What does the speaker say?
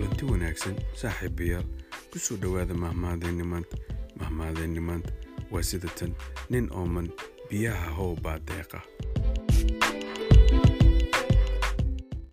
kulanti wanaagsan saaxiibayaal ku soo dhowaada mahmaadeenni maanta mahmaadeenni maanta. Waa sida tan nin ooman biyaha how baa deeqa.